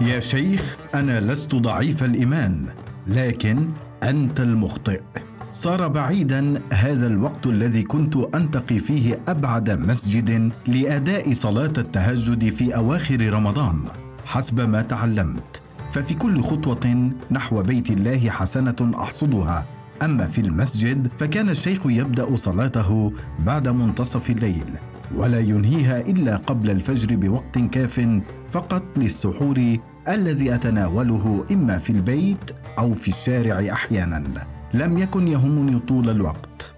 يا شيخ أنا لست ضعيف الإيمان لكن أنت المخطئ. صار بعيدا هذا الوقت الذي كنت أنتقي فيه أبعد مسجد لأداء صلاة التهجد في أواخر رمضان. حسب ما تعلمت ففي كل خطوة نحو بيت الله حسنة أحصدها. أما في المسجد فكان الشيخ يبدأ صلاته بعد منتصف الليل. ولا ينهيها إلا قبل الفجر بوقت كاف فقط للسحور الذي أتناوله إما في البيت أو في الشارع أحيانا. لم يكن يهمني طول الوقت.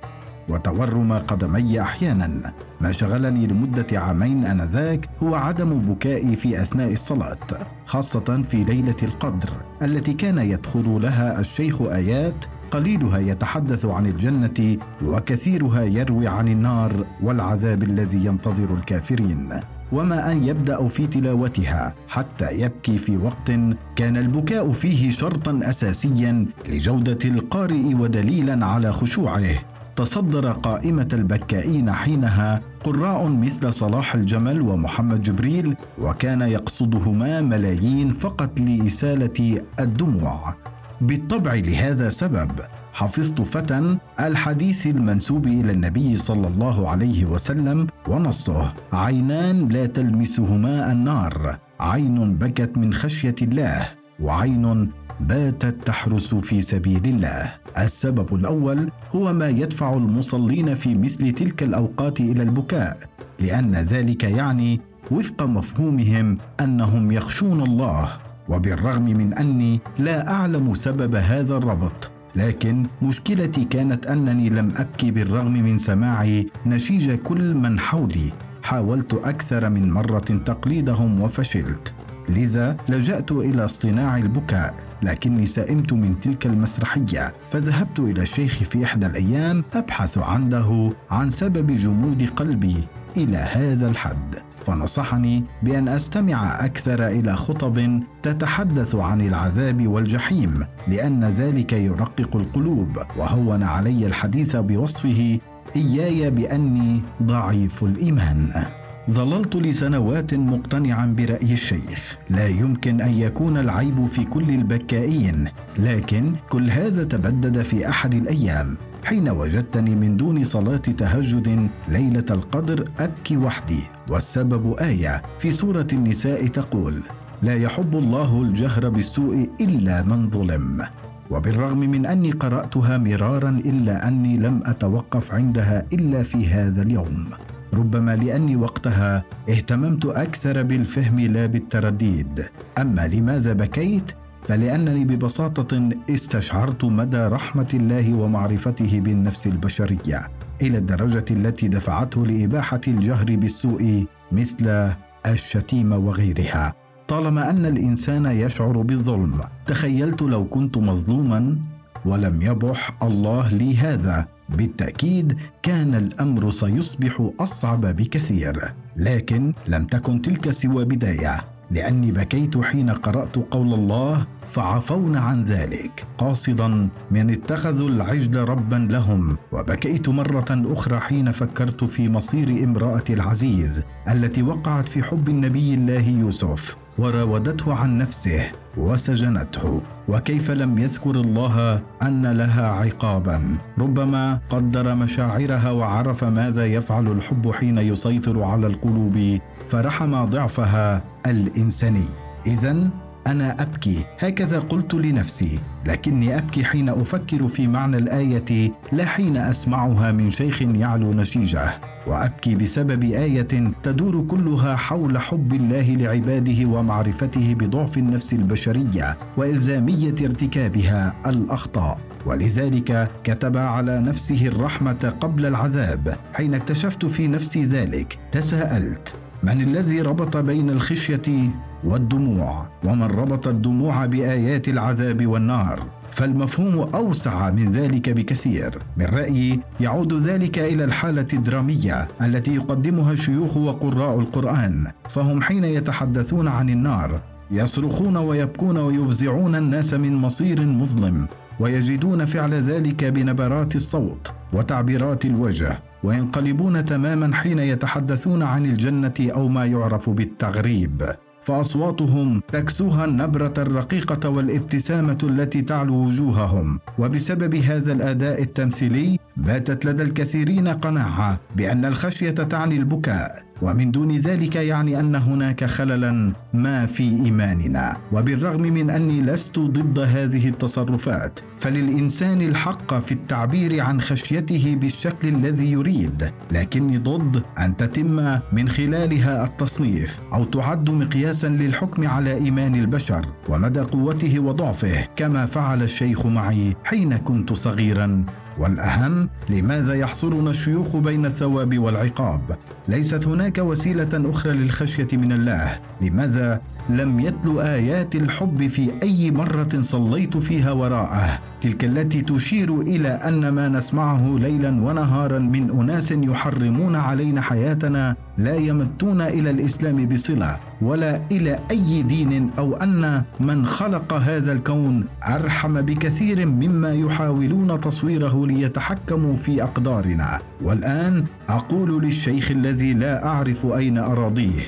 وتورم قدمي أحيانا. ما شغلني لمدة عامين آنذاك هو عدم بكائي في أثناء الصلاة خاصة في ليلة القدر التي كان يدخل لها الشيخ آيات قليلها يتحدث عن الجنة وكثيرها يروي عن النار والعذاب الذي ينتظر الكافرين. وما أن يبدأ في تلاوتها حتى يبكي في وقت كان البكاء فيه شرطا اساسيا لجودة القارئ ودليلا على خشوعه. تصدر قائمة البكائين حينها قراء مثل صلاح الجمل ومحمد جبريل وكان يقصدهما ملايين فقط لإسالة الدموع. بالطبع لهذا سبب. حفظت فتى الحديث المنسوب إلى النبي صلى الله عليه وسلم ونصه. عينان لا تلمسهما النار. عين بكت من خشية الله وعين باتت تحرس في سبيل الله. السبب الأول هو ما يدفع المصلين في مثل تلك الأوقات إلى البكاء لأن ذلك يعني وفق مفهومهم أنهم يخشون الله. وبالرغم من أني لا أعلم سبب هذا الربط لكن مشكلتي كانت أنني لم أبكي بالرغم من سماع نشيج كل من حولي. حاولت أكثر من مرة تقليدهم وفشلت. لذا لجأت إلى اصطناع البكاء لكني سئمت من تلك المسرحية. فذهبت إلى الشيخ في إحدى الأيام أبحث عنده عن سبب جمود قلبي إلى هذا الحد. فنصحني بأن أستمع أكثر إلى خطب تتحدث عن العذاب والجحيم لأن ذلك يرقق القلوب وهون علي الحديث بوصفه إياي بأني ضعيف الإيمان. ظللت لسنوات مقتنعا برأي الشيخ لا يمكن أن يكون العيب في كل البكائين لكن كل هذا تبدد في أحد الأيام. حين وجدتني من دون صلاة تهجد ليلة القدر أبكي وحدي. والسبب آية في سورة النساء تقول لا يحب الله الجهر بالسوء إلا من ظلم. وبالرغم من أني قرأتها مرارا إلا أني لم أتوقف عندها إلا في هذا اليوم. ربما لأني وقتها اهتممت أكثر بالفهم لا بالترديد. أما لماذا بكيت؟ فلأنني ببساطة استشعرت مدى رحمة الله ومعرفته بالنفس البشرية إلى الدرجة التي دفعته لإباحة الجهر بالسوء مثل الشتيمة وغيرها. طالما أن الإنسان يشعر بالظلم تخيلت لو كنت مظلوما ولم يبح الله لي هذا. بالتأكيد كان الأمر سيصبح أصعب بكثير لكن لم تكن تلك سوى بداية. لأني بكيت حين قرأت قول الله فعفون عن ذلك. قاصدا من اتخذوا العجل ربا لهم. وبكيت مرة أخرى حين فكرت في مصير امراه العزيز التي وقعت في حب النبي الله يوسف وراودته عن نفسه وسجنته. وكيف لم يذكر الله أن لها عقابا؟ ربما قدر مشاعرها وعرف ماذا يفعل الحب حين يسيطر على القلوب فرحم ضعفها الإنساني. اذا أنا أبكي. هكذا قلت لنفسي لكني أبكي حين أفكر في معنى الآية لا حين أسمعها من شيخ يعلو نشيجة. وأبكي بسبب آية تدور كلها حول حب الله لعباده ومعرفته بضعف النفس البشرية وإلزامية ارتكابها الأخطاء. ولذلك كتب على نفسه الرحمة قبل العذاب. حين اكتشفت في نفسي ذلك تساءلت من الذي ربط بين الخشية والدموع ومن ربط الدموع بآيات العذاب والنار؟ فالمفهوم أوسع من ذلك بكثير. من رأيي يعود ذلك إلى الحالة الدرامية التي يقدمها الشيوخ وقراء القرآن فهم حين يتحدثون عن النار يصرخون ويبكون ويفزعون الناس من مصير مظلم. ويجدون فعل ذلك بنبرات الصوت وتعبيرات الوجه وينقلبون تماما حين يتحدثون عن الجنة أو ما يعرف بالتغريب. فأصواتهم تكسوها النبرة الرقيقة والابتسامة التي تعلو وجوههم. وبسبب هذا الأداء التمثيلي باتت لدى الكثيرين قناعة بأن الخشية تعني البكاء. ومن دون ذلك يعني أن هناك خللا ما في إيماننا. وبالرغم من أني لست ضد هذه التصرفات فللإنسان الحق في التعبير عن خشيته بالشكل الذي يريد لكني ضد أن تتم من خلالها التصنيف أو تعد مقياسا للحكم على إيمان البشر ومدى قوته وضعفه كما فعل الشيخ معي حين كنت صغيرا. والأهم لماذا يحصرنا الشيوخ بين الثواب والعقاب؟ ليست هناك وسيلة أخرى للخشية من الله لماذا لم يتلو آيات الحب في أي مرة صليت فيها وراءه تلك التي تشير إلى أن ما نسمعه ليلا ونهارا من أناس يحرمون علينا حياتنا لا يمتون إلى الإسلام بصلة ولا إلى أي دين أو أن من خلق هذا الكون أرحم بكثير مما يحاولون تصويره ليتحكموا في أقدارنا. والآن أقول للشيخ الذي لا أعرف أين أراضيه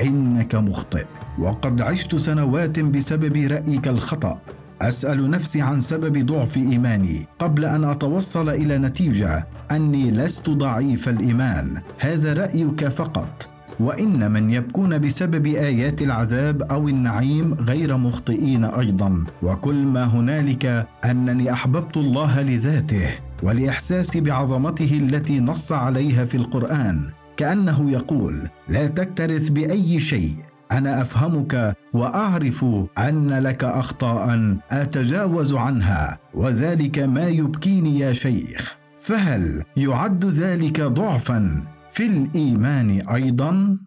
إنك مخطئ. وقد عشت سنوات بسبب رأيك الخطأ. أسأل نفسي عن سبب ضعف إيماني قبل أن أتوصل إلى نتيجة. أني لست ضعيف الإيمان. هذا رأيك فقط. وإن من يبكون بسبب آيات العذاب أو النعيم غير مخطئين أيضا. وكل ما هنالك أنني أحببت الله لذاته ولاحساسي بعظمته التي نص عليها في القرآن. كأنه يقول لا تكترث بأي شيء. أنا أفهمك وأعرف أن لك أخطاء أتجاوز عنها وذلك ما يبكيني يا شيخ. فهل يعد ذلك ضعفا في الإيمان أيضا؟